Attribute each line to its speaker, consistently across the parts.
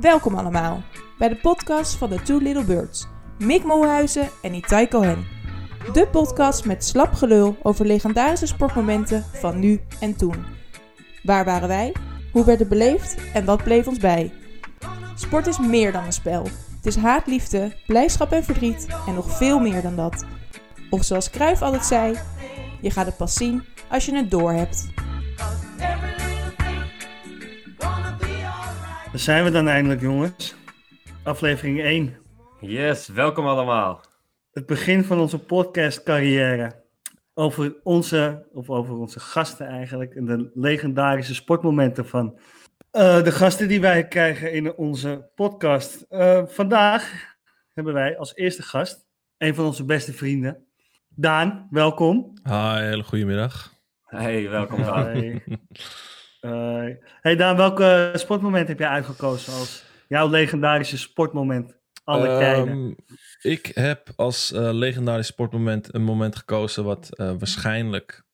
Speaker 1: Welkom allemaal bij de podcast van de Two Little Birds. Mick Molhuizen en Itai Cohen. De podcast met slap gelul over legendarische sportmomenten van nu en toen. Waar waren wij? Hoe werd het beleefd? En wat bleef ons bij? Sport is meer dan een spel. Het is haat, liefde, blijdschap en verdriet en nog veel meer dan dat. Of zoals Cruijff altijd zei, je gaat het pas zien als je het doorhebt.
Speaker 2: Daar zijn we dan eindelijk, jongens. Aflevering 1.
Speaker 3: Yes, welkom allemaal.
Speaker 2: Het begin van onze podcastcarrière. Over onze, of over onze gasten eigenlijk. En de legendarische sportmomenten van eh, de gasten die wij krijgen in onze podcast. Eh, vandaag hebben wij als eerste gast een van onze beste vrienden. Daan, welkom.
Speaker 4: Hi, hele goede middag.
Speaker 3: Hey, welkom Daan.
Speaker 2: Hey. Eh, hey Daan, welke sportmoment heb jij uitgekozen als jouw legendarische sportmoment? Alle tijden.
Speaker 4: Ehm, ik heb als eh, legendarisch sportmoment een moment gekozen wat eh, waarschijnlijk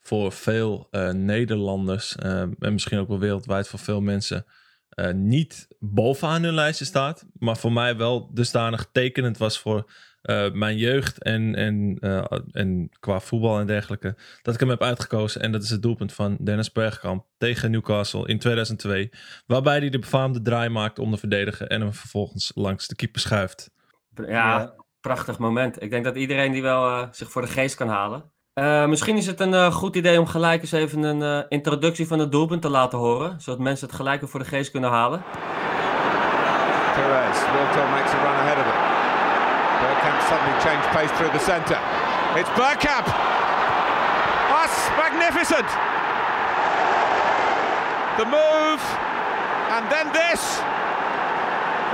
Speaker 4: voor veel Nederlanders en misschien ook wel wereldwijd voor veel mensen niet bovenaan hun lijstje staat, maar voor mij wel dusdanig tekenend was voor eh, mijn jeugd en, en, eh, en qua voetbal en dergelijke, dat ik hem heb uitgekozen. En dat is het doelpunt van Dennis Bergkamp tegen Newcastle in 2002, waarbij hij de befaamde draai maakt om de verdediger en hem vervolgens langs de keeper schuift.
Speaker 3: Ja, prachtig moment. Ik denk dat iedereen die wel eh, zich voor de geest kan halen. Eh, misschien is het een goed idee om gelijk eens even een eh, introductie van het doelpunt te laten horen. Zodat mensen het gelijk weer voor de geest kunnen halen.
Speaker 5: Perez, Wilton makes a run ahead of. Suddenly changed pace through the centre. It's Bergkamp! That's magnificent! The move, and then this,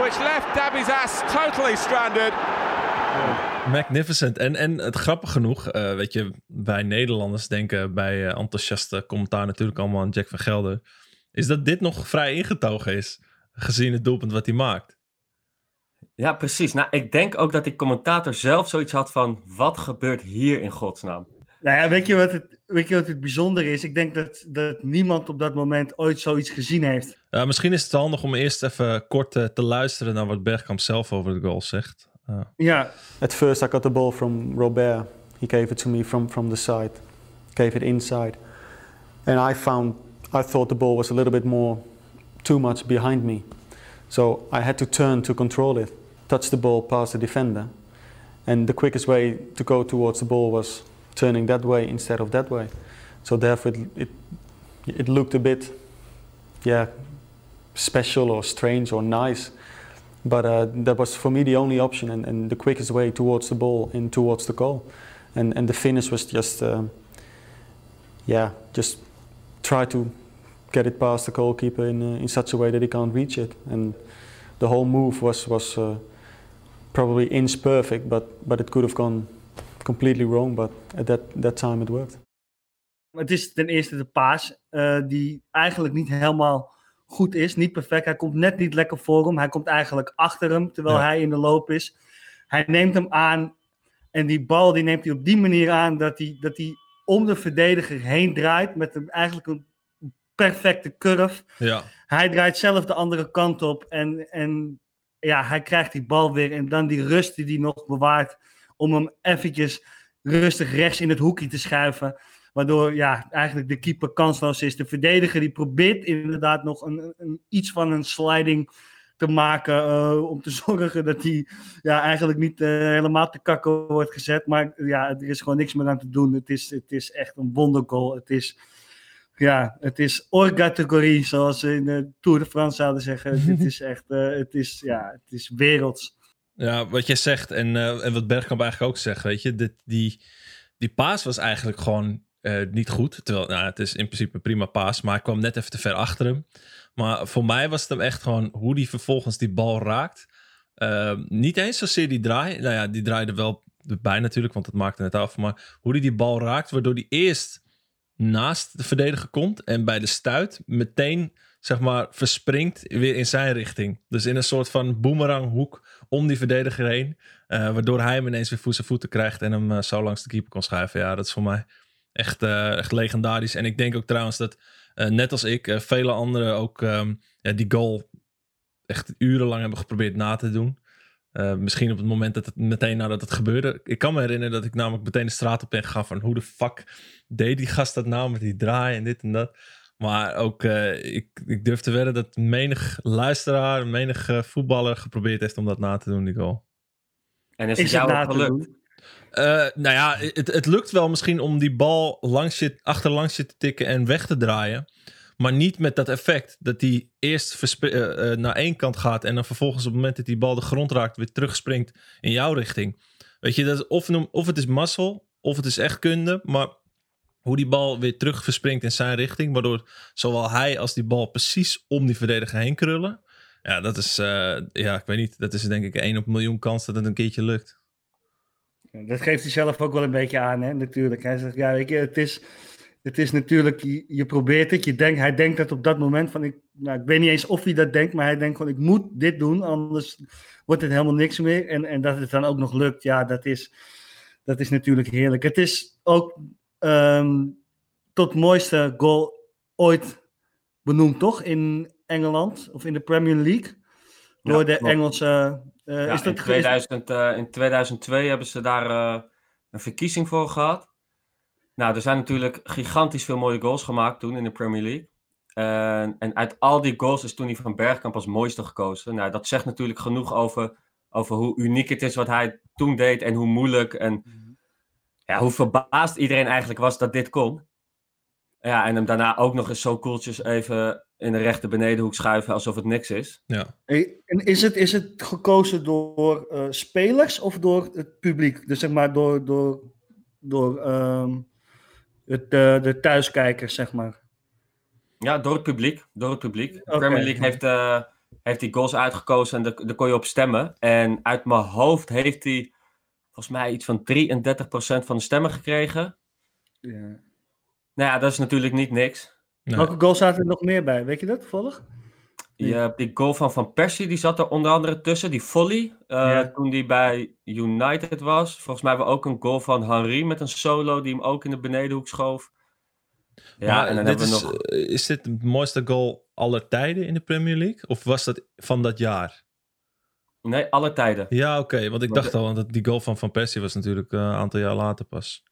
Speaker 5: which left Dabby's ass totally stranded.
Speaker 4: Magnificent. En, en het grappig genoeg, eh, weet je, wij Nederlanders denken bij eh, enthousiaste commentaar natuurlijk allemaal aan Jack van Gelder, is dat dit nog vrij ingetogen is, gezien het doelpunt wat hij maakt.
Speaker 3: Ja, precies. Nou, ik denk ook dat die commentator zelf zoiets had van... Wat gebeurt hier in godsnaam?
Speaker 2: Nou ja, weet je wat het, weet je wat het bijzonder is? Ik denk dat, dat niemand op dat moment ooit zoiets gezien heeft.
Speaker 4: Ja, misschien is het handig om eerst even kort eh, te luisteren naar wat Bergkamp zelf over de goal zegt.
Speaker 2: Ja,
Speaker 6: At first, I got the ball from Robert. He gave it to me from, from the side, gave it inside. And I found, I thought the ball was a little bit more, too much behind me. So I had to turn to control it, touch the ball past the defender. And the quickest way to go towards the ball was turning that way instead of that way. So therefore, it, it, it looked a bit, yeah, special or strange or nice. But uh, that was for me the only option and, and the quickest way towards the ball and towards the goal. And, and the finish was just, um, yeah, just try to get it past the goalkeeper in, uh, in such a way that he can't reach it. And the whole move was, was uh, probably inch perfect, but, but it could have gone completely wrong. But at that, that time it worked.
Speaker 2: het is ten eerste de paas eh, die eigenlijk niet helemaal goed is. Niet perfect. Hij komt net niet lekker voor hem. Hij komt eigenlijk achter hem terwijl
Speaker 4: Ja.
Speaker 2: hij in de loop is. Hij neemt hem aan en die bal die neemt hij op die manier aan dat hij, dat hij om de verdediger heen draait met een, eigenlijk een perfecte curve.
Speaker 4: ja,
Speaker 2: Hij draait zelf de andere kant op en, en ja, hij krijgt die bal weer. En dan die rust die hij nog bewaart om hem eventjes rustig rechts in het hoekje te schuiven. Waardoor ja, eigenlijk de keeper kansloos is. De verdediger die probeert inderdaad nog een, een, iets van een sliding te maken. eh, om te zorgen dat hij ja, eigenlijk niet eh, helemaal te kakken wordt gezet. Maar ja, er is gewoon niks meer aan te doen. Het is, het is echt een wondergoal. Het is ja, het is hors categorie, zoals ze in de Tour de France zouden zeggen. het is echt, eh, het is, ja, het is werelds.
Speaker 4: ja, wat jij zegt en, eh, en wat Bergkamp eigenlijk ook zegt, weet je, dit, die, die paas was eigenlijk gewoon eh, niet goed. Terwijl, nou, het is in principe een prima paas, maar ik kwam net even te ver achter hem. Maar voor mij was het hem echt gewoon hoe die vervolgens die bal raakt. Eh, niet eens zozeer die draai. Nou ja, die draaide wel erbij natuurlijk, want het maakte het af. Maar hoe die die bal raakt, waardoor die eerst naast de verdediger komt en bij de stuit meteen zeg maar verspringt weer in zijn richting. Dus in een soort van boemeranghoek om die verdediger heen, eh, waardoor hij hem ineens weer voor zijn voeten krijgt en hem eh, zo langs de keeper kon schuiven. Ja, dat is voor mij echt, eh, echt legendarisch. En ik denk ook trouwens dat, net als ik, vele anderen ook ehm, ja, die goal echt urenlang hebben geprobeerd na te doen. Uh, misschien op het moment dat het meteen nadat het gebeurde. Ik kan me herinneren dat ik namelijk meteen de straat op ben gegaan van hoe de fuck deed die gast dat nou met die draai en dit en dat. Maar ook, uh, ik, ik durf te wedden dat menig luisteraar, menig uh, voetballer geprobeerd heeft om dat na te doen, die goal.
Speaker 3: En is, is het jou gelukt?
Speaker 4: Uh, nou ja, het, het lukt wel misschien om die bal langs je, achterlangs je te tikken en weg te draaien. Maar niet met dat effect dat hij eerst uh, uh, naar één kant gaat en dan vervolgens op het moment dat die bal de grond raakt weer terugspringt in jouw richting. Weet je, dat of, of het is mazzel of het is echt kunde, maar hoe die bal weer terug verspringt in zijn richting, waardoor zowel hij als die bal precies om die verdediger heen krullen. Ja, dat is, uh, ja, ik weet niet, dat is denk ik één op een miljoen kans dat het een keertje lukt.
Speaker 2: Dat geeft hij zelf ook wel een beetje aan, hè, natuurlijk. Hij zegt, ja, je, het is, het is natuurlijk, je, je, probeert het, je denkt, hij denkt dat op dat moment van, ik, nou, ik weet niet eens of hij dat denkt, maar hij denkt van, ik moet dit doen, anders wordt het helemaal niks meer. En, en dat het dan ook nog lukt, ja, dat is, dat is natuurlijk heerlijk. Het is ook um, tot mooiste goal ooit benoemd, toch? In Engeland of in de Premier League. Door ja, de klopt. Engelse. Uh,
Speaker 3: ja,
Speaker 2: is dat
Speaker 3: in, 2000, uh, in 2002 hebben ze daar uh, een verkiezing voor gehad. Nou, er zijn natuurlijk gigantisch veel mooie goals gemaakt toen in de Premier League. En, en uit al die goals is toen die van Bergkamp als mooiste gekozen. Nou, dat zegt natuurlijk genoeg over, over hoe uniek het is wat hij toen deed en hoe moeilijk en ja, hoe verbaasd iedereen eigenlijk was dat dit kon. Ja, en hem daarna ook nog eens zo koeltjes even in de rechter benedenhoek schuiven alsof het niks is.
Speaker 4: Ja.
Speaker 2: En is het, is het gekozen door uh, spelers of door het publiek? Dus zeg maar door, door, door um, het, de, de thuiskijkers, zeg maar.
Speaker 3: Ja, door het publiek. Door het publiek. Okay. Premier League heeft, uh, heeft die goals uitgekozen en daar, daar kon je op stemmen. En uit mijn hoofd heeft hij volgens mij iets van 33% van de stemmen gekregen.
Speaker 2: Ja.
Speaker 3: Nou ja, dat is natuurlijk niet niks.
Speaker 2: Nee. Welke goal zaten er nog meer bij? Weet je dat toevallig?
Speaker 3: Ja, die goal van Van Persie, die zat er onder andere tussen. Die volley, uh, ja. toen die bij United was. Volgens mij hebben we ook een goal van Henry met een solo die hem ook in de benedenhoek schoof.
Speaker 4: Ja, maar en dan hebben we is, nog... Eh, is dit de mooiste goal aller tijden in de Premier League? Of was dat van dat jaar?
Speaker 3: Nee, alle tijden.
Speaker 4: Ja, oké. Okay, want ik dacht al, want die goal van Van Persie was natuurlijk uh, een aantal jaar later pas.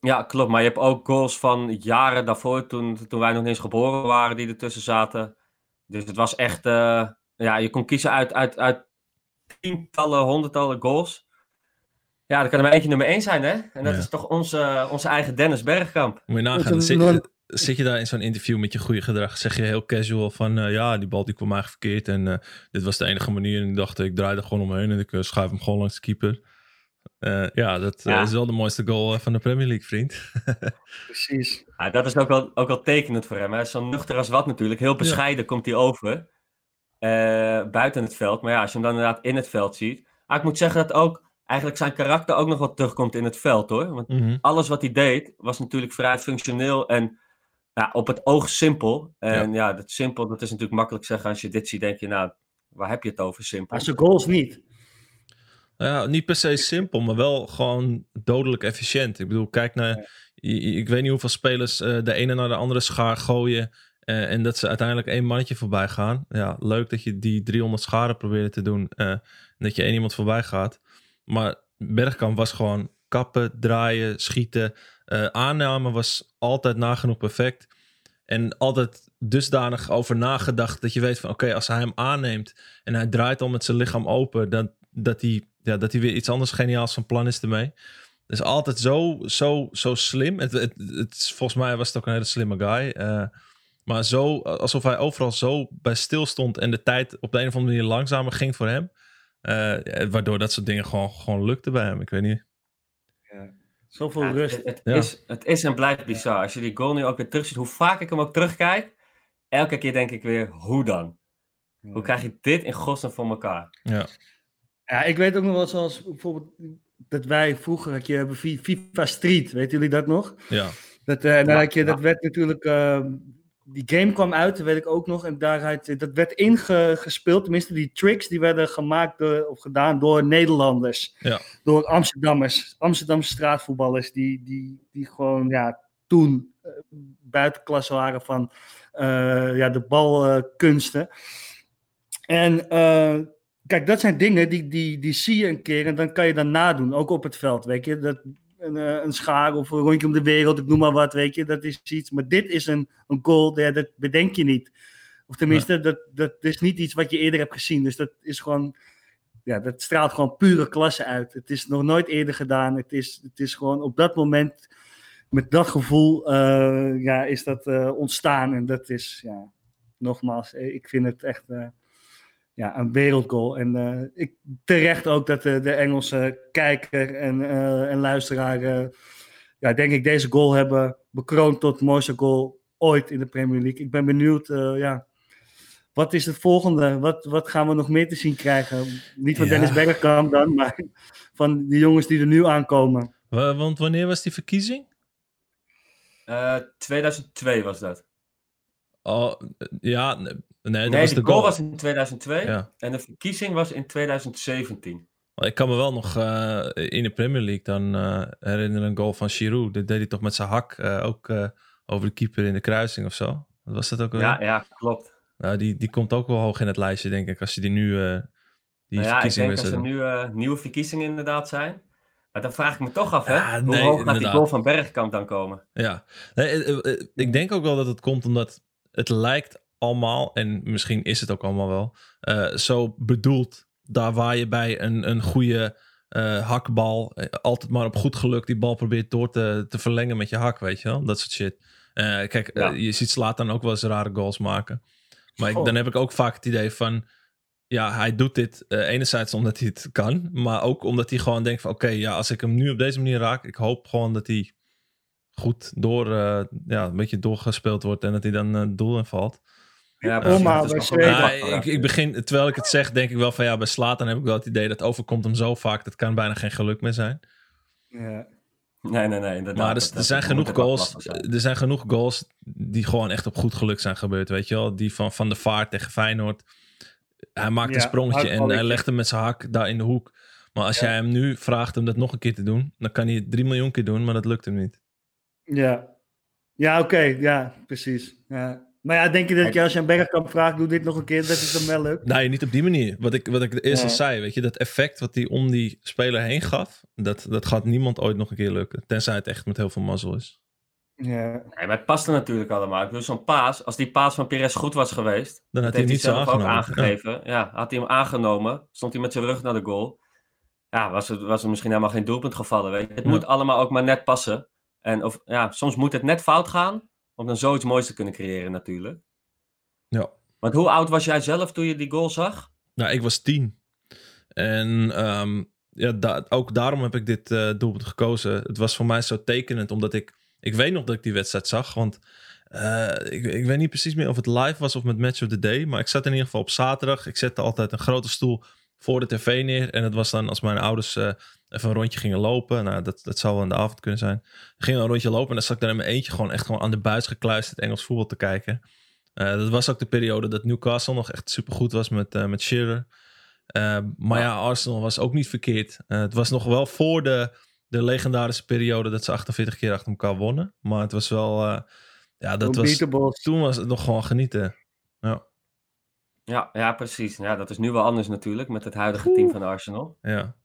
Speaker 3: Ja, klopt. Maar je hebt ook goals van jaren daarvoor, toen, toen wij nog niet eens geboren waren, die ertussen zaten. Dus het was echt, uh, ja, je kon kiezen uit, uit, uit tientallen, honderdtallen goals. Ja, dan kan er maar eentje nummer één zijn, hè? En dat ja. is toch onze, onze eigen Dennis Bergkamp.
Speaker 4: Moet je nagaan, zit, zit je daar in zo'n interview met je goede gedrag, zeg je heel casual van, uh, ja, die bal die kwam eigenlijk verkeerd en uh, dit was de enige manier. En ik dacht, ik draai er gewoon omheen en ik uh, schuif hem gewoon langs de keeper. Ja, dat ja. is wel de mooiste goal van de Premier League, vriend.
Speaker 2: Precies.
Speaker 3: Ja, dat is ook wel, ook wel tekenend voor hem. Zo nuchter als wat natuurlijk. Heel bescheiden ja. komt hij over. buiten het veld. Maar ja, als je hem dan inderdaad in het veld ziet. Maar ik moet zeggen dat ook eigenlijk zijn karakter ook nog wat terugkomt in het veld hoor. Want
Speaker 4: mm -hmm.
Speaker 3: alles wat hij deed was natuurlijk vrij functioneel en ja, op het oog simpel. En ja. ja, dat simpel, dat is natuurlijk makkelijk zeggen. Als je dit ziet, denk je, nou, waar heb je het over simpel?
Speaker 2: Maar zijn goals niet.
Speaker 4: Nou ja, niet per se simpel, maar wel gewoon dodelijk efficiënt. Ik bedoel, kijk naar, ik weet niet hoeveel spelers uh, de ene naar de andere schaar gooien. Uh, en dat ze uiteindelijk één mannetje voorbij gaan. Ja, leuk dat je die 300 scharen probeert te doen. Uh, en dat je één iemand voorbij gaat. Maar Bergkamp was gewoon kappen, draaien, schieten. Aanname was altijd nagenoeg perfect. En altijd dusdanig over nagedacht dat je weet van oké, okay, als hij hem aanneemt en hij draait al met zijn lichaam open, dan, dat, hij, ja, dat hij weer iets anders geniaals van plan is ermee. Dus altijd zo, zo, zo slim. Het, het, het, volgens mij was het ook een hele slimme guy. Uh, maar zo, alsof hij overal zo bij stil stond en de tijd op de een of andere manier langzamer ging voor hem. Uh, waardoor dat soort dingen gewoon, gewoon lukte bij hem. Ik weet niet.
Speaker 2: Ja. Zoveel ja, rust.
Speaker 3: Het, het, ja. is, het is en blijft bizar. Als je die goal nu ook weer terugziet, hoe vaak ik hem ook terugkijk, elke keer denk ik weer, hoe dan? Ja. Hoe krijg je dit in godsnaam voor elkaar?
Speaker 4: Ja.
Speaker 2: Ja, ik weet ook nog wel zoals bijvoorbeeld dat wij vroeger had je FIFA Street, weten jullie dat nog?
Speaker 4: Ja.
Speaker 2: Dat, uh, dan had je, dat werd natuurlijk uh, die game kwam uit, dat weet ik ook nog. En daaruit, dat werd ingespeeld. Tenminste, die tricks die werden gemaakt door, of gedaan door Nederlanders.
Speaker 4: Ja.
Speaker 2: Door Amsterdammers. Amsterdamse straatvoetballers. Die, die, die gewoon ja, toen uh, buitenklasse waren van uh, ja, de balkunsten. En eh, kijk, dat zijn dingen die, die, die zie je een keer en dan kan je dan nadoen, ook op het veld, weet je. Dat, een, eh, een schaar of een rondje om de wereld, ik noem maar wat, weet je. Dat is iets, maar dit is een, een goal, ja, dat bedenk je niet. Of tenminste, dat, dat is niet iets wat je eerder hebt gezien. Dus dat is gewoon, ja, dat straalt gewoon pure klasse uit. Het is nog nooit eerder gedaan. Het is, het is gewoon op dat moment, met dat gevoel, eh, ja, is dat eh, ontstaan. En dat is, ja, nogmaals, ik vind het echt ja, een wereldgoal. En eh, ik, terecht ook dat de, de Engelse kijker en, eh, en luisteraar, eh, ja, denk ik, deze goal hebben bekroond tot mooiste goal ooit in de Premier League. Ik ben benieuwd, eh, ja, wat is het volgende? Wat, wat gaan we nog meer te zien krijgen? Niet van
Speaker 4: Ja.
Speaker 2: Dennis Bergkamp dan, maar van die jongens die er nu aankomen.
Speaker 4: Wa- Want wanneer was die verkiezing?
Speaker 3: Eh, 2002 was dat.
Speaker 4: Oh, eh, ja, nee, nee, dat
Speaker 3: nee,
Speaker 4: was
Speaker 3: de goal
Speaker 4: goal.
Speaker 3: was in 2002
Speaker 4: Ja.
Speaker 3: en de verkiezing was in 2017.
Speaker 4: Maar Ik kan me wel nog eh, in de Premier League dan eh, herinneren een goal van Giroud. Dat deed hij toch met zijn hak eh, ook over de keeper in de kruising of zo. Was dat ook weer?
Speaker 3: Ja, ja, klopt.
Speaker 4: Nou, die, die komt ook wel hoog in het lijstje, denk ik, als je die nu die
Speaker 3: Nou ja, ik denk als er nu nieuwe verkiezingen inderdaad zijn. Maar dan vraag ik me toch af, hè?
Speaker 4: Ja,
Speaker 3: hoe
Speaker 4: nee,
Speaker 3: hoog gaat die goal van Bergkamp dan komen?
Speaker 4: Ja, nee, ik denk ook wel dat het komt omdat het lijkt allemaal, en misschien is het ook allemaal wel, eh, zo bedoeld. Daar waar je bij een, een goede eh, hakbal eh, altijd maar op goed geluk die bal probeert door te, te verlengen met je hak, weet je wel? Dat soort shit. Kijk,
Speaker 3: Ja.
Speaker 4: je ziet Slaat dan ook wel eens rare goals maken. Maar ik,
Speaker 2: Oh.
Speaker 4: dan heb ik ook vaak het idee van, ja, hij doet dit enerzijds omdat hij het kan, maar ook omdat hij gewoon denkt van, oké, ja, als ik hem nu op deze manier raak, ik hoop gewoon dat hij goed door, ja, een beetje doorgespeeld wordt en dat hij dan het doel in valt.
Speaker 3: Ja.
Speaker 4: Ja, ik, ik begin, terwijl ik het zeg, denk ik wel van ja, bij Slatan heb ik wel het idee dat overkomt hem zo vaak, dat kan bijna geen geluk meer zijn.
Speaker 2: Ja.
Speaker 3: Nee, nee, nee, inderdaad.
Speaker 4: Maar er,
Speaker 3: Dat-
Speaker 4: er zijn genoeg goals,
Speaker 3: zijn.
Speaker 4: er zijn genoeg goals die gewoon echt op goed geluk zijn gebeurd, weet je wel. Die van Van de Vaart tegen Feyenoord. Hij maakt een sprongetje en hij legt hem met zijn hak daar in de hoek. Maar als
Speaker 2: Ja.
Speaker 4: jij hem nu vraagt om dat nog een keer te doen, dan kan hij het drie miljoen keer doen, maar dat lukt hem niet.
Speaker 2: Ja, ja oké, ja, precies. Ja. Maar ja, denk je dat je als je een Bergkamp vraagt, doe dit nog een keer, dat het hem wel lukt?
Speaker 4: Nee, niet op die manier. Wat ik, wat ik eerst al
Speaker 2: Ja.
Speaker 4: zei, weet je, dat effect wat hij om die speler heen gaf, dat, dat gaat niemand ooit nog een keer lukken. Tenzij het echt met heel veel mazzel is.
Speaker 2: Ja,
Speaker 3: Nee, maar het paste natuurlijk allemaal. Ik bedoel, zo'n paas, als die paas van Perez goed was geweest,
Speaker 4: Dan had hij
Speaker 3: heeft
Speaker 4: hem
Speaker 3: hij
Speaker 4: niet zo
Speaker 3: zelf ook
Speaker 4: aangenomen.
Speaker 3: aangegeven. Ja. had hij hem aangenomen, stond hij met zijn rug naar de goal. Ja, was er, was er misschien helemaal geen doelpunt gevallen. Weet je. Het
Speaker 4: Ja.
Speaker 3: moet allemaal ook maar net passen. En of, ja, soms moet het net fout gaan, om dan zoiets moois te kunnen creëren natuurlijk.
Speaker 4: Ja.
Speaker 3: Want hoe oud was jij zelf toen je die goal zag?
Speaker 4: Nou, ik was tien. En ehm, ja, da- ook daarom heb ik dit eh, doelpunt gekozen. Het was voor mij zo tekenend, omdat ik... Ik weet nog dat ik die wedstrijd zag, want... eh, ik, ik weet niet precies meer of het live was of met Match of the Day. Maar ik zat in ieder geval op zaterdag. Ik zette altijd een grote stoel voor de tv neer. En het was dan als mijn ouders eh, even een rondje gingen lopen. Nou, dat, dat zou wel in de avond kunnen zijn. Gingen een rondje lopen en dan zat ik daar in mijn eentje gewoon echt gewoon aan de buis gekluisterd Engels voetbal te kijken. Eh, dat was ook de periode dat Newcastle nog echt supergoed was met, eh met Shearer. Eh, maar ja, Arsenal was ook niet verkeerd. Eh, het was nog wel voor de, de legendarische periode dat ze 48 keer achter elkaar wonnen. Maar het was wel, eh, ja, dat was, toen was het nog gewoon genieten. Ja,
Speaker 3: Ja, ja, precies. Ja, dat is nu wel anders natuurlijk met het huidige team van Arsenal.
Speaker 4: ja.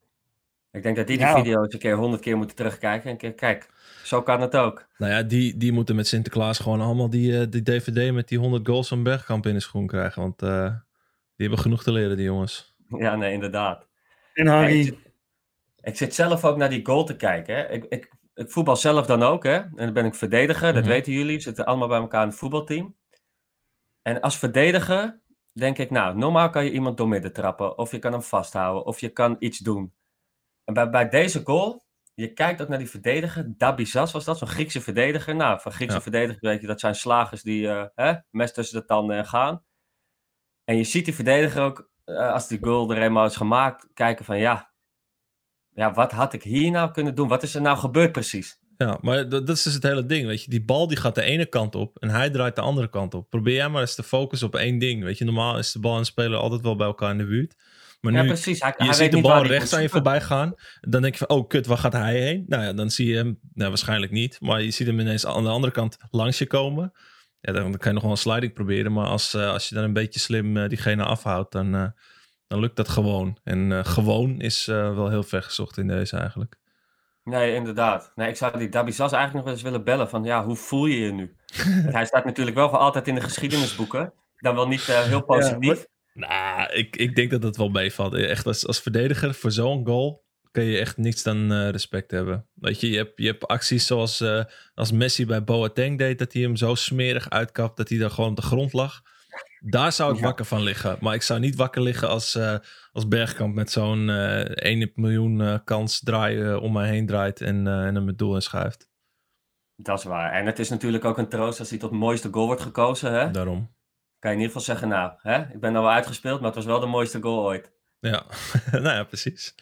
Speaker 3: Ik denk dat die die
Speaker 2: Ja.
Speaker 3: video's een keer honderd keer moeten terugkijken. En keer, kijk, zo kan het ook.
Speaker 4: Nou ja, die, die moeten met Sinterklaas gewoon allemaal die, eh, die DVD met die 100 goals van Bergkamp in de schoen krijgen. Want eh, die hebben genoeg te leren, die jongens.
Speaker 3: Ja, nee, inderdaad.
Speaker 2: En
Speaker 3: Ja, ik,
Speaker 2: Harry,
Speaker 3: zit, ik zit zelf ook naar die goal te kijken. Hè. Ik, ik, ik voetbal zelf dan ook, hè. En dan ben ik verdediger, dat
Speaker 4: Mhm.
Speaker 3: weten jullie. We zitten allemaal bij elkaar in het voetbalteam. En als verdediger denk ik, nou, normaal kan je iemand doormidden trappen. Of je kan hem vasthouden, of je kan iets doen. En bij, bij deze goal, je kijkt ook naar die verdediger. Dabizas was dat, zo'n Griekse verdediger. Nou, van Griekse
Speaker 4: Ja.
Speaker 3: verdedigers weet je, dat zijn slagers die eh, hè, mes tussen de tanden en gaan. En je ziet die verdediger ook, eh, als die goal er eenmaal is gemaakt, kijken van ja, ja, wat had ik hier nou kunnen doen? Wat is er nou gebeurd precies?
Speaker 4: Ja, maar dat, dat is dus het hele ding, weet je. Die bal die gaat de ene kant op en hij draait de andere kant op. Probeer jij maar eens te focussen op één ding, weet je. Normaal is de bal en de speler altijd wel bij elkaar in de buurt. Maar
Speaker 3: Ja,
Speaker 4: nu,
Speaker 3: precies. Hij,
Speaker 4: je
Speaker 3: hij
Speaker 4: ziet de bal rechts aan je voorbij gaan. Dan denk je van, oh kut, waar gaat hij heen? Nou ja, dan zie je hem, nou waarschijnlijk niet. Maar je ziet hem ineens aan de andere kant langs je komen. ja, dan, kan je nog wel een sliding proberen. Maar als, eh, als je dan een beetje slim eh, diegene afhoudt, dan, eh, dan lukt dat gewoon. En gewoon is wel heel ver gezocht in deze eigenlijk.
Speaker 3: Nee, inderdaad. Nee, ik zou die Dabizas eigenlijk nog wel eens willen bellen van, ja, hoe voel je je nu? Hij staat natuurlijk wel voor altijd in de geschiedenisboeken. Dan wel niet heel positief.
Speaker 4: Nou, ik, ik denk dat dat wel meevalt. Echt als, als verdediger voor zo'n goal kun je echt niks dan eh, respect hebben. Weet je, je hebt, je hebt acties zoals eh, als Messi bij Boateng deed, dat hij hem zo smerig uitkapt dat hij dan gewoon op de grond lag. Daar zou ik
Speaker 3: Ja.
Speaker 4: wakker van liggen. Maar ik zou niet wakker liggen als, eh, als Bergkamp met zo'n eh 1 in het miljoen eh, kans draaien om mij heen draait en, eh, en hem het doel inschuift.
Speaker 3: Dat is waar. En het is natuurlijk ook een troost als hij tot mooiste goal wordt gekozen. Hè?
Speaker 4: Daarom.
Speaker 3: Kan je in ieder geval zeggen, nou, hè? ik ben nou wel uitgespeeld, maar het was wel de mooiste goal ooit.
Speaker 4: Ja, nou ja, precies.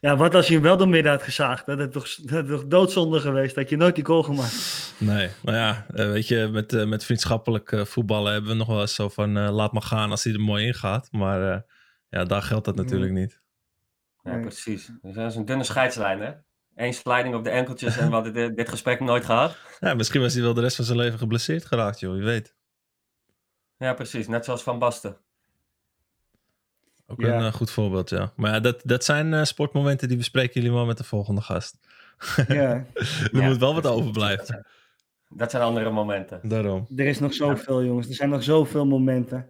Speaker 2: Ja, wat als je hem wel door midden had gezaagd? Dat is toch, dat is toch doodzonde geweest dat je nooit die goal gemaakt.
Speaker 4: Nee, maar ja, eh, weet je, met, eh, met vriendschappelijk eh, voetballen hebben we nog wel eens zo van eh, laat maar gaan als hij er mooi in gaat. Maar eh, ja, daar geldt dat natuurlijk niet.
Speaker 3: Ja,
Speaker 2: Nee.
Speaker 3: precies. Dus dat is een dunne scheidslijn, hè? Eén sliding op de enkeltjes en we hadden dit, dit gesprek nooit gehad.
Speaker 4: Ja, misschien was hij wel de rest van zijn leven geblesseerd geraakt, joh, wie weet.
Speaker 3: Ja, precies. Net zoals Van Basten.
Speaker 4: Ook
Speaker 2: Ja.
Speaker 4: een eh, goed voorbeeld, ja. Maar ja, dat, dat zijn eh, sportmomenten die bespreken jullie wel met de volgende gast.
Speaker 2: Ja,
Speaker 4: er
Speaker 3: Ja,
Speaker 4: moet wel wat overblijven.
Speaker 3: Dat zijn andere momenten.
Speaker 4: Daarom.
Speaker 2: er is nog zoveel, jongens. Er zijn nog zoveel momenten.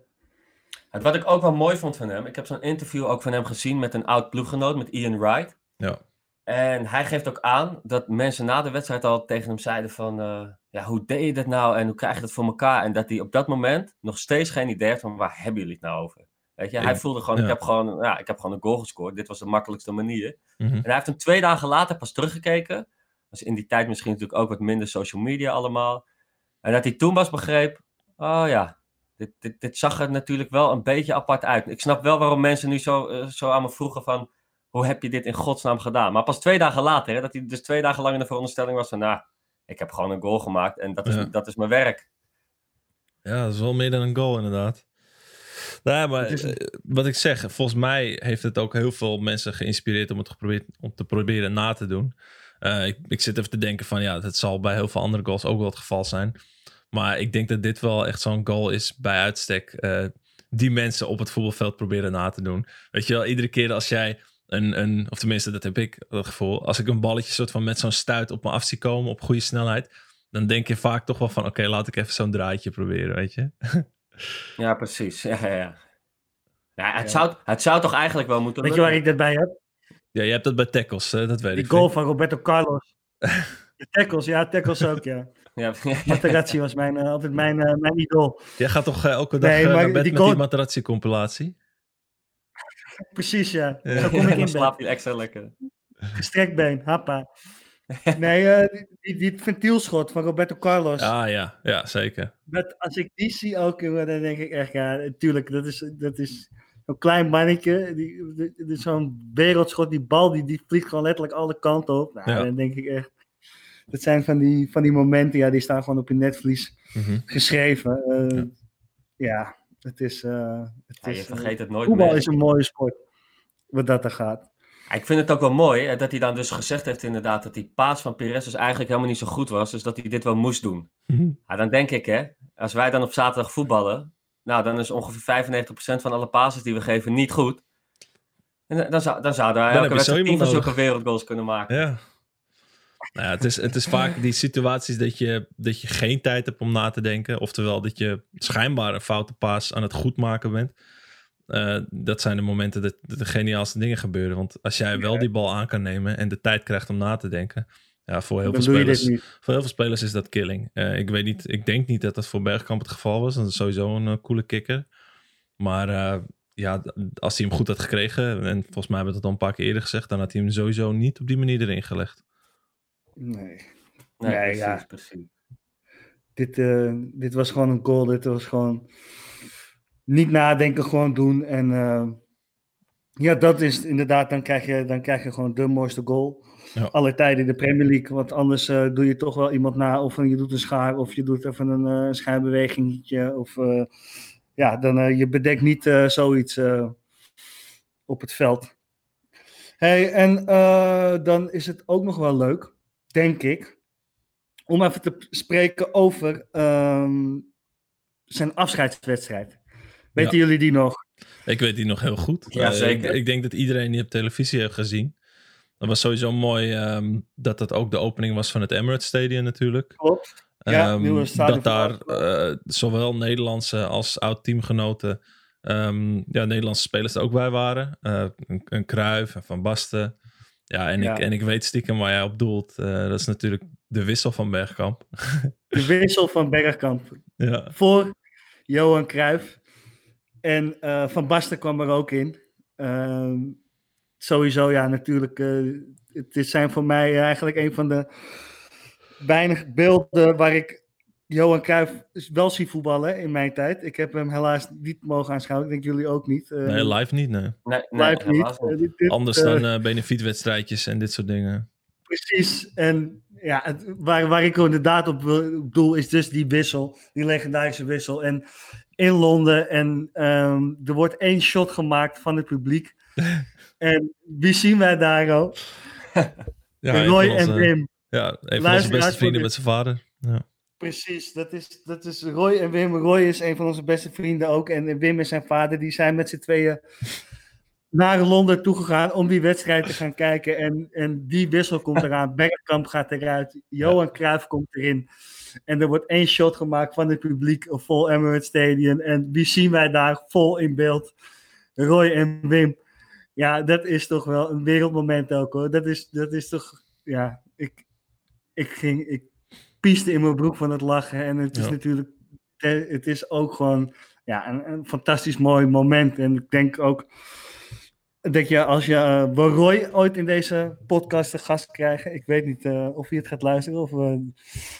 Speaker 3: Het, wat ik ook wel mooi vond van hem, ik heb zo'n interview ook van hem gezien met een oud ploeggenoot, met Ian Wright.
Speaker 4: Ja.
Speaker 3: En hij geeft ook aan dat mensen na de wedstrijd al tegen hem zeiden van, eh, ja, hoe deed je dat nou en hoe krijg je dat voor elkaar? En dat hij op dat moment nog steeds geen idee had van, waar hebben jullie het nou over? Weet je, hij voelde gewoon,
Speaker 4: Ja.
Speaker 3: ik, heb gewoon, ja, ik heb gewoon een goal gescoord. Dit was de makkelijkste manier.
Speaker 4: Mhm.
Speaker 3: En hij heeft hem twee dagen later pas teruggekeken. Dus in die tijd misschien natuurlijk ook wat minder social media allemaal. En dat hij toen pas begreep, oh ja, dit, dit, dit zag er natuurlijk wel een beetje apart uit. Ik snap wel waarom mensen nu zo, eh, zo aan me vroegen van, hoe heb je dit in godsnaam gedaan? Maar pas twee dagen later, hè, dat hij dus twee dagen lang in de veronderstelling was van, nou, ik heb gewoon een goal gemaakt en dat is,
Speaker 4: Ja.
Speaker 3: dat is mijn werk.
Speaker 4: Ja, dat is wel meer dan een goal inderdaad. Nou, maar
Speaker 2: is
Speaker 4: eh, wat ik zeg, volgens mij heeft het ook heel veel mensen geïnspireerd om het geprobeerd, om te proberen na te doen. Eh, ik, ik zit even te denken van ja, dat zal bij heel veel andere goals ook wel het geval zijn. Maar ik denk dat dit wel echt zo'n goal is bij uitstek. eh, die mensen op het voetbalveld proberen na te doen. Weet je wel, iedere keer als jij een, een of tenminste dat heb ik het gevoel, als ik een balletje soort van met zo'n stuit op me af zie komen op goede snelheid, dan denk je vaak toch wel van oké, laat ik even zo'n draadje proberen, weet je.
Speaker 3: Ja, precies. Ja, ja, ja. Ja, het,
Speaker 2: Ja.
Speaker 3: Zou, het zou toch eigenlijk wel moeten
Speaker 2: Weet je waar ik dat bij heb?
Speaker 4: Ja, je hebt dat bij tackles, hè? dat weet
Speaker 2: Die
Speaker 4: ik.
Speaker 2: goal van Roberto Carlos. De tackles, ja, tackles ook, ja.
Speaker 3: Ja,
Speaker 2: Materazzi was mijn, eh, altijd mijn, eh, mijn idool.
Speaker 4: Jij gaat toch eh, elke dag
Speaker 2: Nee, maar
Speaker 4: naar bed
Speaker 2: die
Speaker 4: met
Speaker 2: goal-
Speaker 4: die Materazzi-compilatie?
Speaker 2: Precies, ja. Zo kom ik
Speaker 3: dan
Speaker 2: in bed.
Speaker 3: hij extra lekker.
Speaker 2: Gestrekt been, happa. Nee, eh, die, ventielschot van Roberto Carlos.
Speaker 4: Ah ja, ja, zeker.
Speaker 2: Dat, als ik die zie ook, dan denk ik echt, ja, natuurlijk, dat is, dat is zo'n klein mannetje. Die, die- die- zo'n wereldschot, die bal, die, die vliegt gewoon letterlijk alle kanten op. Nou,
Speaker 4: Ja.
Speaker 2: dan denk ik echt, dat zijn van die, van die momenten, ja, die staan gewoon op je netvlies
Speaker 4: Mhm.
Speaker 2: geschreven. Eh,
Speaker 4: Ja.
Speaker 2: ja. Het is... eh, het
Speaker 3: Ja,
Speaker 2: is eh,
Speaker 3: vergeet het nooit
Speaker 2: voetbal
Speaker 3: meer.
Speaker 2: is een mooie sport, wat dat er gaat.
Speaker 3: Ja, Ik vind het ook wel mooi hè, dat hij dan dus gezegd heeft inderdaad dat die paas van Pires dus eigenlijk helemaal niet zo goed was. Dus dat hij dit wel moest doen.
Speaker 4: Mhm.
Speaker 3: Ja, dan denk ik hè, als wij dan op zaterdag voetballen, nou dan is ongeveer 95% van alle passes die we geven niet goed. En dan- zou, dan zouden wij
Speaker 4: Dan
Speaker 3: elke wedstrijd tien van
Speaker 4: iemand
Speaker 3: zulke wereldgoals kunnen maken.
Speaker 4: Ja. Nou ja, het is, het is vaak die situaties dat je, dat je geen tijd hebt om na te denken. Oftewel dat je schijnbaar een foute paas aan het goed maken bent. Eh, dat zijn de momenten dat, dat de geniaalste dingen gebeuren. Want als jij wel die bal aan kan nemen en de tijd krijgt om na te denken. Ja, voor heel,
Speaker 2: Dan
Speaker 4: veel spelers, voor heel veel spelers is dat killing. Eh, ik weet niet, ik denk niet dat dat voor Bergkamp het geval was. Dat is sowieso een eh, coole kicker. Maar ja, als hij hem goed had gekregen, en volgens mij hebben we dat al een paar keer eerder gezegd, dan had hij hem sowieso niet op die manier erin gelegd.
Speaker 2: Nee.
Speaker 3: Nee,
Speaker 2: Nee,
Speaker 3: precies,
Speaker 2: ja.
Speaker 3: precies.
Speaker 2: Dit, eh, dit was gewoon een goal. Dit was gewoon niet nadenken, gewoon doen. En eh, ja, dat is inderdaad, dan krijg je, dan krijg je gewoon de mooiste goal.
Speaker 4: Ja.
Speaker 2: Alle tijden in de Premier League. Want anders eh, doe je toch wel iemand na. Of je doet een schaar. Of je doet even een eh schijnbewegingetje. Of eh, ja, dan je bedekt niet eh, zoiets eh, op het veld. Hey, en eh, dan is het ook nog wel leuk, denk ik om even te spreken over ehm, zijn afscheidswedstrijd. Weten jullie die nog?
Speaker 4: Ik weet die nog heel goed.
Speaker 3: Ja,
Speaker 4: Eh,
Speaker 3: zeker.
Speaker 4: Ik, ik denk dat iedereen die op televisie heeft gezien. Dat was sowieso mooi ehm, dat dat ook de opening was van het Emirates Stadium natuurlijk.
Speaker 2: Klopt. Ja,
Speaker 4: Ehm, dat daar eh, zowel Nederlandse als oud-teamgenoten, ehm, ja, Nederlandse spelers er ook bij waren. Eh, een, een Cruijff en Van Basten. Ja, en,
Speaker 2: Ja.
Speaker 4: Ik, en ik weet stiekem waar jij op doelt. Eh, dat is natuurlijk de wissel van Bergkamp.
Speaker 2: De wissel van Bergkamp
Speaker 4: ja,
Speaker 2: voor Johan Cruijff. En eh, Van Basten kwam er ook in. Ehm, sowieso, ja, natuurlijk. eh, het is zijn voor mij eigenlijk een van de weinig beelden waar ik Johan Cruijff wel zie voetballen in mijn tijd. Ik heb hem helaas niet mogen aanschouwen. Ik denk jullie ook niet. Eh,
Speaker 4: nee, live niet, nee.
Speaker 3: Nee, nee
Speaker 2: live niet.
Speaker 3: niet.
Speaker 2: Eh, dit- dit,
Speaker 4: Anders
Speaker 2: eh,
Speaker 4: dan eh benefietwedstrijdjes en dit soort dingen.
Speaker 2: Precies. En ja, het, waar, waar ik inderdaad op, doel is dus die wissel. Die legendarische wissel. En in Londen. En ehm, er wordt één shot gemaakt van het publiek. en wie zien wij daar ook?
Speaker 4: Ja, een
Speaker 2: Roy en Wim.
Speaker 4: Ja, een van onze beste vrienden met zijn vader. Ja.
Speaker 2: Precies, dat is, dat is Roy en Wim. Roy is een van onze beste vrienden ook. En Wim is zijn vader. Die zijn met z'n tweeën naar Londen toegegaan om die wedstrijd te gaan kijken. En, en die wissel komt eraan. Bergkamp gaat eruit. Johan Cruijff komt erin. En er wordt één shot gemaakt van het publiek vol Emirates Stadium. En wie zien wij daar vol in beeld? Roy en Wim. Ja, dat is toch wel een wereldmoment ook hoor. Dat is, dat is toch, ja, ik, ik ging, ik pieste in mijn broek van het lachen. En het is
Speaker 4: Ja.
Speaker 2: natuurlijk, eh, het is ook gewoon ja, een, een fantastisch mooi moment. En ik denk ook, dat je als je Roy ooit in deze podcast te gast krijgen, ik weet niet eh, of hij het gaat luisteren, of,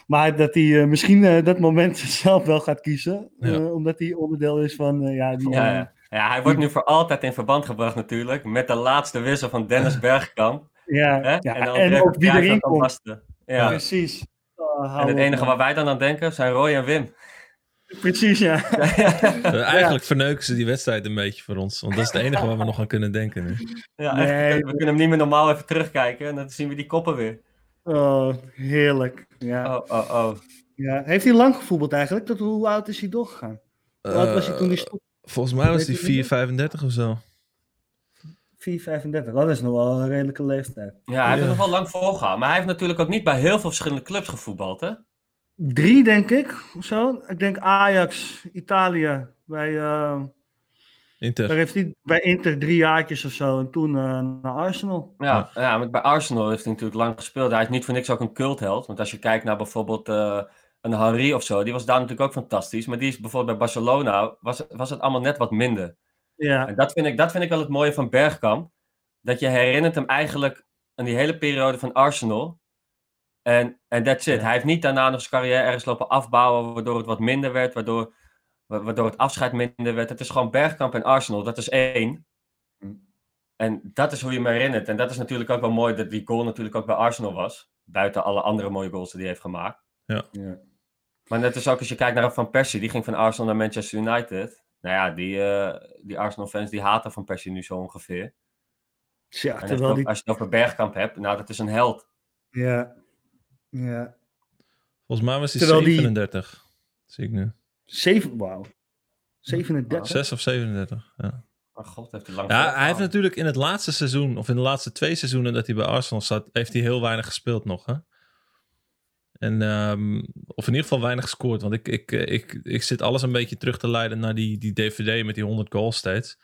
Speaker 2: maar dat hij misschien dat moment zelf wel gaat kiezen,
Speaker 4: Ja.
Speaker 2: eh, omdat hij onderdeel is van, ja, die,
Speaker 3: Ja, hij wordt nu voor altijd in verband gebracht natuurlijk met de laatste wissel van Dennis Bergkamp.
Speaker 2: ja,
Speaker 3: Hè? en dan
Speaker 2: en ook wie erin komt.
Speaker 3: Ja.
Speaker 2: Precies. Oh,
Speaker 3: En het enige waar wij dan aan denken zijn Roy en Wim.
Speaker 2: Precies, ja.
Speaker 4: Eigenlijk verneuken ze die wedstrijd een beetje voor ons. Want dat is het enige waar we nog aan kunnen denken nu.
Speaker 3: Ja,
Speaker 2: Nee.
Speaker 3: we kunnen hem niet meer normaal even terugkijken en dan zien we die koppen weer.
Speaker 2: Oh, heerlijk. Ja.
Speaker 3: Oh, oh, oh.
Speaker 2: Ja. Heeft hij lang gevoetbald eigenlijk? Tot hoe oud is hij doorgegaan? Hoe oud was hij toen hij
Speaker 4: Eh,
Speaker 2: stopte?
Speaker 4: Volgens mij was hij
Speaker 2: je niet?
Speaker 4: 4,35 of zo.
Speaker 2: 4,35. Dat is nog wel een redelijke leeftijd.
Speaker 3: Ja, hij heeft
Speaker 4: Ja.
Speaker 3: het nog wel lang volgehouden. Maar hij heeft natuurlijk ook niet bij heel veel verschillende clubs gevoetbald, hè?
Speaker 2: Drie, denk ik. Of zo. Ik denk Ajax, Italië. Bij, eh, daar
Speaker 4: Inter.
Speaker 2: heeft hij bij Inter drie jaartjes of zo. En toen eh, naar Arsenal.
Speaker 3: Ja, ja, maar bij Arsenal heeft hij natuurlijk lang gespeeld. Hij is niet voor niks ook een cultheld. Want als je kijkt naar bijvoorbeeld eh, een Henry of zo, die was daar natuurlijk ook fantastisch. Maar die is bijvoorbeeld bij Barcelona, was, was het allemaal net wat minder.
Speaker 2: Ja,
Speaker 3: En dat vind, ik, dat vind ik wel het mooie van Bergkamp. Dat je herinnert hem eigenlijk aan die hele periode van Arsenal. En en that's it.
Speaker 2: Ja.
Speaker 3: Hij heeft niet daarna nog zijn carrière ergens lopen afbouwen, waardoor het wat minder werd, waardoor, wa- waardoor het afscheid minder werd. Het is gewoon Bergkamp en Arsenal, dat is één. En dat is hoe je hem herinnert. En dat is natuurlijk ook wel mooi dat die goal natuurlijk ook bij Arsenal was. Buiten alle andere mooie goals die hij heeft gemaakt.
Speaker 2: ja.
Speaker 3: Maar net is ook als je kijkt naar Van Persie, die ging van Arsenal naar Manchester United. Nou ja, die, eh, die Arsenal-fans die haten Van Persie nu zo ongeveer.
Speaker 2: Terwijl die...
Speaker 3: over- als je het over Bergkamp hebt, nou dat is een held.
Speaker 2: Ja. Ja.
Speaker 4: Volgens mij was hij
Speaker 2: Terwijl die-
Speaker 4: 37. Zie ik nu.
Speaker 2: Zeven, wauw. 37.
Speaker 4: 6 of 37. Ja.
Speaker 3: Oh god, heeft hij lang
Speaker 4: Ja, hij heeft natuurlijk in het laatste seizoen, of in de laatste twee seizoenen dat hij bij Arsenal zat, heeft hij heel weinig gespeeld nog. Hè? En, ehm, of in ieder geval weinig gescoord. Want ik, ik, eh, ik, ik zit alles een beetje terug te leiden naar die, die DVD met die 100 goals steeds.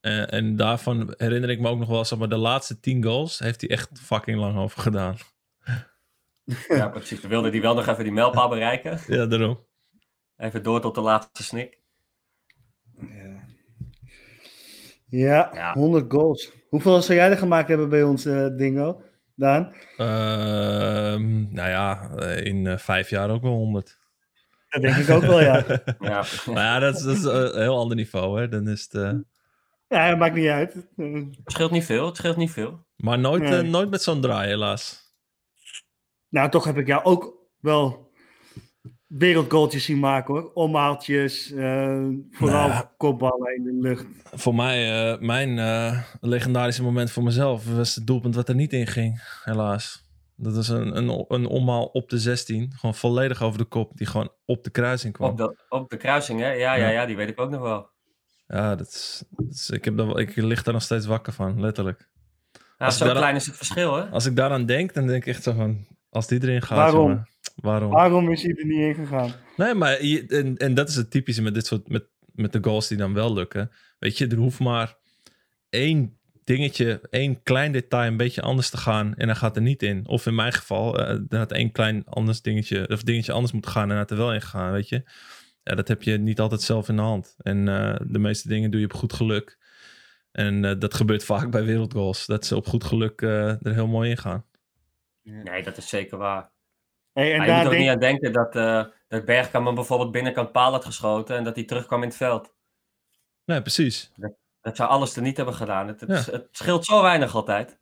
Speaker 4: Eh, en daarvan herinner ik me ook nog wel, zeg maar, de laatste 10 goals heeft hij echt fucking lang over gedaan.
Speaker 3: Ja, precies. We wilden die wel nog even die mijlpaal bereiken.
Speaker 4: Ja, daarom.
Speaker 3: Even door tot de laatste snik.
Speaker 2: Ja. Ja,
Speaker 3: Ja.
Speaker 2: 100 goals. Hoeveel zou jij er gemaakt hebben bij ons, eh, Dingo? Daan?
Speaker 4: Ehm, nou ja, eh, in eh, vijf jaar ook wel 100.
Speaker 2: Dat denk ik ook wel, ja.
Speaker 3: Ja,
Speaker 4: Nou ja, dat is, dat is een heel ander niveau. Hè? Dan is het, eh,
Speaker 2: Ja, maakt niet uit.
Speaker 3: Het scheelt niet veel. Het scheelt niet veel.
Speaker 4: Maar nooit,
Speaker 2: Nee.
Speaker 4: nooit met zo'n draai, helaas.
Speaker 2: Nou, toch heb ik jou ook wel wereldgoaltjes zien maken, hoor. Omhaaltjes, eh, vooral
Speaker 4: Nou.
Speaker 2: kopballen in de lucht.
Speaker 4: Voor mij, eh, mijn eh, legendarische moment voor mezelf was het doelpunt wat er niet in ging, helaas. Dat is een, een, een omhaal op de 16. Gewoon volledig over de kop. Die gewoon op de kruising kwam.
Speaker 3: Op de, op de kruising, hè? Ja, ja,
Speaker 4: Ja.
Speaker 3: ja, die weet ik ook nog wel.
Speaker 4: Ja, dat is, dat is- ik, heb wel- ik lig daar nog steeds wakker van, letterlijk.
Speaker 3: Ja, zo klein is het verschil, hè?
Speaker 4: Als ik daaraan denk, dan denk ik echt zo van... Als die erin gaat,
Speaker 2: Waarom?
Speaker 4: jongen, waarom?
Speaker 2: Waarom is hij er niet in gegaan?
Speaker 4: Nee, maar je, en, en dat is het typische met dit soort met, met de goals die dan wel lukken. Weet je, er hoeft maar één dingetje, één klein detail een beetje anders te gaan en dan gaat er niet in. Of in mijn geval, eh er had één klein anders dingetje, of dingetje anders moeten gaan en dan had er wel in gegaan, weet je. Ja, dat heb je niet altijd zelf in de hand. En eh, de meeste dingen doe je op goed geluk. En eh, dat gebeurt vaak bij wereldgoals. Dat ze op goed geluk er heel mooi in gaan.
Speaker 3: Nee, dat is zeker waar.
Speaker 2: Hey, en
Speaker 3: Maar je moet
Speaker 2: daar
Speaker 3: ook
Speaker 2: denk
Speaker 3: niet aan denken dat, eh dat Bergkamp bijvoorbeeld binnenkant paal had geschoten en dat hij terugkwam in het veld.
Speaker 4: Nee, precies.
Speaker 3: Dat zou alles er niet hebben gedaan. Het, het,
Speaker 4: Ja.
Speaker 3: het scheelt zo weinig altijd.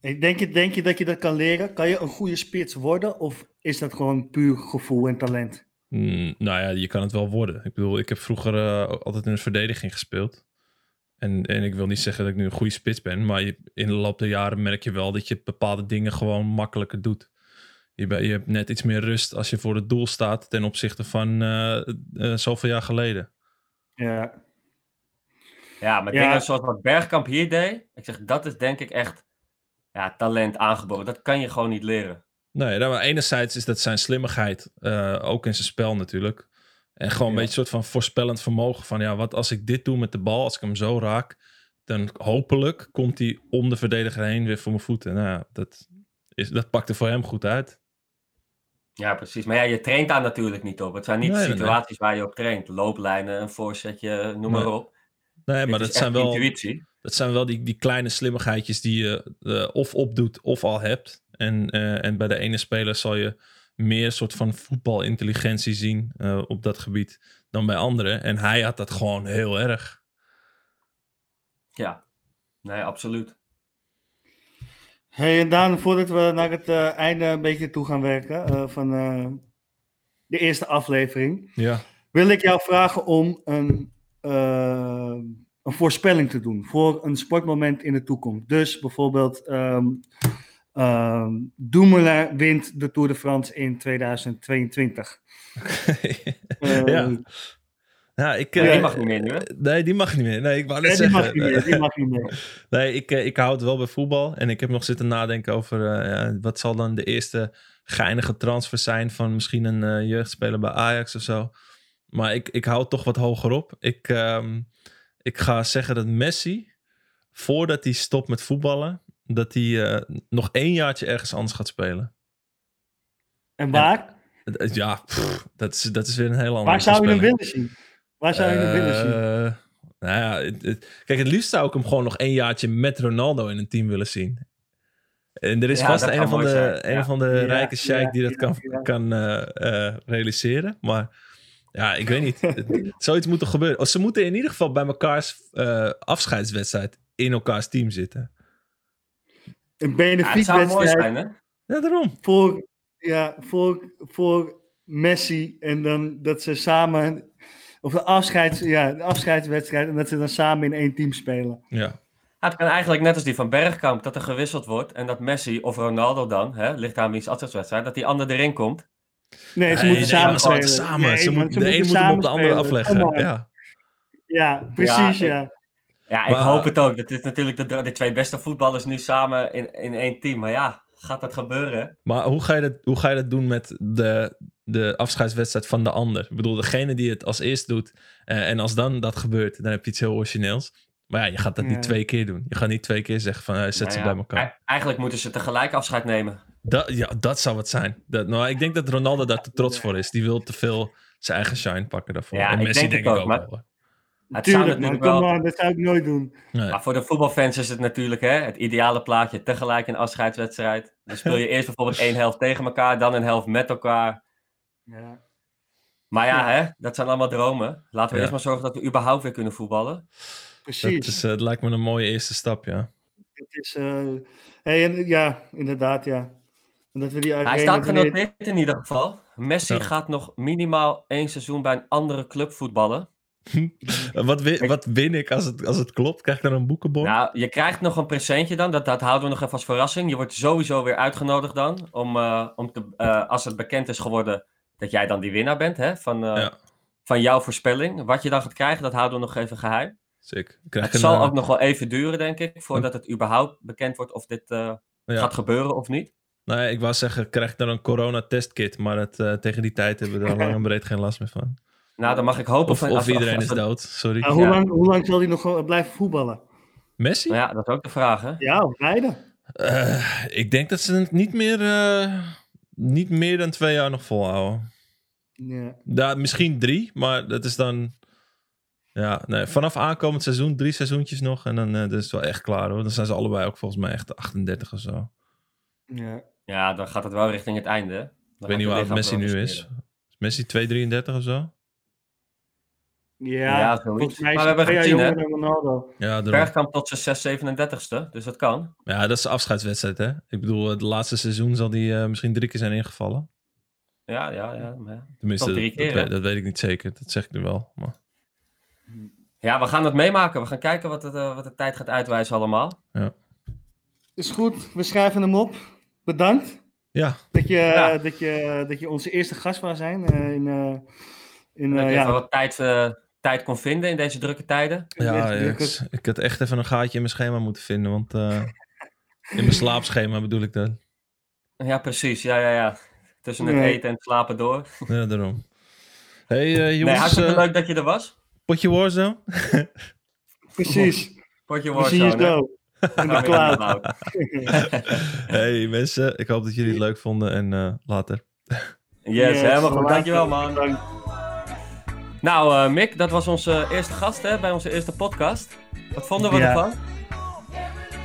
Speaker 2: ik denk, je, denk je dat je dat kan leren? Kan je een goede spits worden? Of is dat gewoon puur gevoel en talent?
Speaker 4: Mm, nou ja, je kan het wel worden. Ik bedoel, ik heb vroeger eh, altijd in de verdediging gespeeld. En, en ik wil niet zeggen dat ik nu een goede spits ben, maar je, in de loop der jaren merk je wel dat je bepaalde dingen gewoon makkelijker doet. Je, ben- je hebt net iets meer rust als je voor het doel staat ten opzichte van eh, eh, zoveel jaar geleden.
Speaker 2: Ja.
Speaker 3: Ja, maar
Speaker 2: Ja.
Speaker 3: dingen zoals wat Bergkamp hier deed, ik zeg, dat is denk ik echt ja, talent aangeboden. Dat kan je gewoon niet leren.
Speaker 4: Nee, nou, maar enerzijds is dat zijn slimmigheid, eh, ook in zijn spel natuurlijk. En gewoon een beetje een soort van voorspellend vermogen van, ja, wat als ik dit doe met de bal, als ik hem zo raak, dan hopelijk komt hij om de verdediger heen weer voor mijn voeten. Nou, ja, dat, is, dat pakte voor hem goed uit.
Speaker 3: Ja, precies. Maar ja, je traint daar natuurlijk niet op. Het zijn niet
Speaker 4: Nee, nee, nee.
Speaker 3: situaties waar je op traint. Looplijnen, een voorzetje, noem
Speaker 4: Nee.
Speaker 3: maar op.
Speaker 4: Nee,
Speaker 3: Dit
Speaker 4: maar dat zijn wel,
Speaker 3: intuïtie.
Speaker 4: dat zijn wel die, die kleine slimmigheidjes die je eh, of opdoet of al hebt. En, eh, en bij de ene speler zal je meer soort van voetbalintelligentie zien eh, op dat gebied dan bij anderen. En hij had dat gewoon heel erg.
Speaker 3: Ja, nee, absoluut.
Speaker 2: Hey, en Daan, voordat we naar het eh, einde een beetje toe gaan werken eh, van eh, de eerste aflevering,
Speaker 4: Ja.
Speaker 2: wil ik jou vragen om een, een voorspelling te doen voor een sportmoment in de toekomst. Dus bijvoorbeeld, ehm ehm, Dumoulin wint de Tour de France in 2022. Eh,
Speaker 4: ja. Ja, ik,
Speaker 3: Nee,
Speaker 4: eh,
Speaker 3: die mag niet meer nu, hè?
Speaker 4: Nee, die mag niet meer. Nee, ik wou net
Speaker 2: die
Speaker 4: zeggen.
Speaker 2: mag niet meer. Die mag niet meer.
Speaker 4: Nee, ik, eh, ik hou het wel bij voetbal. En ik heb nog zitten nadenken over eh, ja, wat zal dan de eerste geinige transfer zijn van misschien een eh, jeugdspeler bij Ajax of zo. Maar ik, ik hou het toch wat hoger op. Ik, ehm, ik ga zeggen dat Messi, voordat hij stopt met voetballen, dat hij eh, nog één jaartje ergens anders gaat spelen.
Speaker 2: En waar?
Speaker 4: Het- Ja, pff, dat, is, dat is weer een heel andere
Speaker 2: Waar zou je hem willen zien? Waar zou je hem willen zien?
Speaker 4: Eh, nou ja, het- het- kijk, het liefst zou ik hem gewoon nog één jaartje met Ronaldo in een team willen zien. En er is
Speaker 3: Ja,
Speaker 4: vast een van de,
Speaker 3: zijn.
Speaker 4: een
Speaker 3: Ja.
Speaker 4: van de
Speaker 2: Ja,
Speaker 4: rijke sheik die dat kan, kan eh, eh, realiseren. Maar ja, ik weet niet. Zoiets moet er gebeuren. Of ze moeten in ieder geval bij mekaars eh, afscheidswedstrijd in elkaars team zitten.
Speaker 2: Een
Speaker 3: Ja, het zou mooi
Speaker 2: benefietwedstrijd
Speaker 3: zijn, hè?
Speaker 4: Ja, daarom.
Speaker 2: voor, ja, voor, voor Messi en dan dat ze samen, of de, afscheids, ja, de afscheidswedstrijd, en dat ze dan samen in één team spelen.
Speaker 4: Ja.
Speaker 3: Ja, het kan eigenlijk net als die van Bergkamp, dat er gewisseld wordt en dat Messi of Ronaldo dan, hè, ligt aan wiens afscheidswedstrijd, dat die ander erin komt.
Speaker 2: Nee, ze
Speaker 4: Nee,
Speaker 2: moeten
Speaker 4: nee,
Speaker 2: samen
Speaker 4: ze moeten
Speaker 2: spelen.
Speaker 4: samen.
Speaker 2: Nee,
Speaker 4: Ze
Speaker 2: man,
Speaker 4: moet- de een moet hem op de andere afleggen. Ja.
Speaker 2: Ja, precies,
Speaker 3: Ja,
Speaker 2: ja.
Speaker 3: Ja, ik
Speaker 4: Maar-
Speaker 3: hoop het ook. Dat is natuurlijk de, de twee beste voetballers nu samen in, in één team. Maar ja, gaat dat gebeuren?
Speaker 4: Maar hoe ga je dat, hoe ga je dat doen met de, de afscheidswedstrijd van de ander? Ik bedoel, degene die het als eerst doet. eh, en als dan dat gebeurt, dan heb je iets heel origineels. Maar ja, je gaat dat niet twee keer doen. Je gaat niet twee keer zeggen van eh, zet
Speaker 3: Nou
Speaker 4: ze
Speaker 3: ja,
Speaker 4: bij elkaar.
Speaker 3: e- Eigenlijk moeten ze tegelijk afscheid nemen.
Speaker 4: Dat, ja, dat zou het zijn. Dat, nou, ik denk dat Ronaldo daar te trots voor is. Die wil te veel zijn eigen shine pakken daarvoor.
Speaker 3: Ja,
Speaker 4: en
Speaker 3: ik
Speaker 4: Messi
Speaker 3: denk
Speaker 4: ik
Speaker 3: ook,
Speaker 4: ook
Speaker 3: maar-
Speaker 4: wel.
Speaker 3: Het zou
Speaker 2: Tuurlijk,
Speaker 3: natuurlijk wel.
Speaker 2: dat zou ik nooit doen.
Speaker 4: Nee.
Speaker 3: Maar voor de voetbalfans is het natuurlijk hè, het ideale plaatje. Tegelijk een afscheidswedstrijd. Dan speel je eerst bijvoorbeeld één helft tegen elkaar, dan een helft met elkaar.
Speaker 2: Ja.
Speaker 3: Maar ja, hè, dat zijn allemaal dromen. Laten we
Speaker 4: Ja.
Speaker 3: eerst maar zorgen dat we überhaupt weer kunnen voetballen.
Speaker 4: Dat,
Speaker 2: Precies.
Speaker 4: is, eh, het lijkt me een mooie eerste stap, ja.
Speaker 2: Het is, eh, hey, en, ja, inderdaad, ja. En dat we die
Speaker 3: Hij staat genoteerd in ieder geval. Messi
Speaker 4: Ja.
Speaker 3: gaat nog minimaal één seizoen bij een andere club voetballen.
Speaker 4: Wat, win, wat win ik als het, als het klopt? Krijg ik dan een boekenbon?
Speaker 3: Nou, je krijgt nog een presentje dan. Dat, dat houden we nog even als verrassing. Je wordt sowieso weer uitgenodigd dan. Om, eh, om te, eh, als het bekend is geworden dat jij dan die winnaar bent hè, van, eh,
Speaker 4: Ja.
Speaker 3: van jouw voorspelling. Wat je dan gaat krijgen, dat houden we nog even geheim.
Speaker 4: Sick. Krijg
Speaker 3: Het
Speaker 4: een,
Speaker 3: zal ook nog wel even duren, denk ik. Voordat het überhaupt bekend wordt of dit
Speaker 4: ja.
Speaker 3: gaat gebeuren of niet.
Speaker 4: Nee, ik wou zeggen, krijg ik dan een corona-testkit. Maar het, tegen die tijd hebben we er lang en breed geen last meer van.
Speaker 3: Nou, dan mag ik hopen...
Speaker 4: Of,
Speaker 3: van-
Speaker 4: of iedereen is dood, sorry.
Speaker 2: Maar hoe,
Speaker 3: Ja.
Speaker 2: lang, hoe lang zal hij nog blijven voetballen?
Speaker 4: Messi?
Speaker 3: Nou ja, dat is ook de vraag, hè?
Speaker 2: Ja, of beide.
Speaker 4: Eh, ik denk dat ze het niet meer, eh, niet meer dan twee jaar nog volhouden.
Speaker 2: Ja.
Speaker 4: Ja, misschien drie, maar dat is dan... Ja, nee, vanaf aankomend seizoen, drie seizoentjes nog. En dan eh, dat is het wel echt klaar hoor. Dan zijn ze allebei ook volgens mij echt 38 of zo.
Speaker 2: Ja.
Speaker 3: Ja, dan gaat het wel richting het einde. Dan
Speaker 4: Ik weet niet hoe oud
Speaker 3: het
Speaker 4: Messi nu is. Is Messi 233 of zo?
Speaker 2: Ja,
Speaker 3: Ja, zoiets.
Speaker 2: volgens mij is
Speaker 3: Maar we hebben gezien,
Speaker 2: dan Ronaldo.
Speaker 4: Ja.
Speaker 3: Bergkamp tot zijn 6, 37ste, dus dat kan.
Speaker 4: Ja, dat is de afscheidswedstrijd hè. Ik bedoel, het laatste seizoen zal die eh, misschien drie keer zijn ingevallen.
Speaker 3: Ja, ja, ja. maar ja.
Speaker 4: Tenminste, dat,
Speaker 3: keer,
Speaker 4: dat,
Speaker 3: hè?
Speaker 4: weet, dat weet ik niet zeker. Dat zeg ik nu wel. Maar...
Speaker 3: Ja, we gaan het meemaken. We gaan kijken wat, het, eh, wat de tijd gaat uitwijzen allemaal.
Speaker 2: Is goed, we schrijven hem op. Bedankt
Speaker 4: Ja,
Speaker 2: dat je,
Speaker 3: Ja.
Speaker 2: dat je, dat je onze eerste gast wou zijn. eh, in, eh, in,
Speaker 3: Dat
Speaker 2: eh,
Speaker 3: je
Speaker 2: ja,
Speaker 3: even wat tijd, tijd kon vinden in deze drukke tijden.
Speaker 4: ja ik, ik had echt even een gaatje in mijn schema moeten vinden. Want eh, in mijn slaapschema bedoel ik dat.
Speaker 3: Ja, precies. Ja, ja, ja. Tussen het
Speaker 2: Nee.
Speaker 3: eten en het slapen door.
Speaker 4: Ja, daarom. hey,
Speaker 3: Nee,
Speaker 4: jongens.
Speaker 3: hartstikke
Speaker 4: eh,
Speaker 3: leuk dat je er was.
Speaker 4: potje Warzone?
Speaker 2: Precies.
Speaker 3: Potje Warzone.
Speaker 2: In de cloud.
Speaker 3: cloud.
Speaker 4: hey mensen, ik hoop dat jullie het leuk vonden. En eh, later.
Speaker 3: Yes, helemaal goed. Dankjewel, man.
Speaker 2: Bedankt.
Speaker 3: Nou, eh, Mick, dat was onze eerste gast hè, bij onze eerste podcast. Wat vonden we
Speaker 2: Ja.
Speaker 3: ervan?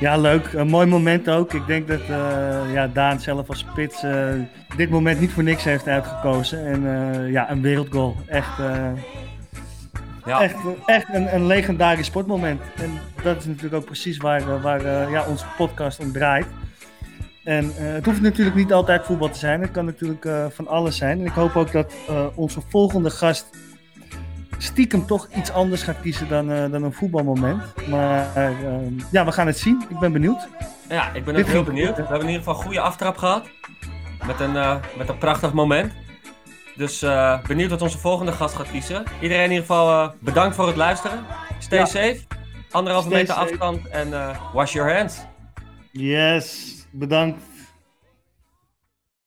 Speaker 2: Ja, leuk. Een mooi moment ook. Ik denk dat eh, ja, Daan zelf als spits eh, dit moment niet voor niks heeft uitgekozen. En ja, een wereldgoal. Echt,
Speaker 3: Ja,
Speaker 2: echt, echt een, een legendarisch sportmoment. En dat is natuurlijk ook precies waar, waar ja, onze podcast om draait. En het hoeft natuurlijk niet altijd voetbal te zijn. Het kan natuurlijk van alles zijn. En ik hoop ook dat onze volgende gast stiekem toch iets anders gaat kiezen dan, eh, dan een voetbalmoment. Maar eh, ja, we gaan het zien. Ik ben benieuwd.
Speaker 3: ja ik ben ook heel benieuwd. We hebben in ieder geval een goede aftrap gehad. Met een, eh, met een prachtig moment. Dus eh, benieuwd wat onze volgende gast gaat kiezen. Iedereen in ieder geval bedankt voor het luisteren. Stay
Speaker 2: Ja.
Speaker 3: safe. Anderhalve
Speaker 2: Stay
Speaker 3: meter
Speaker 2: safe.
Speaker 3: afstand en wash your hands.
Speaker 2: Yes, bedankt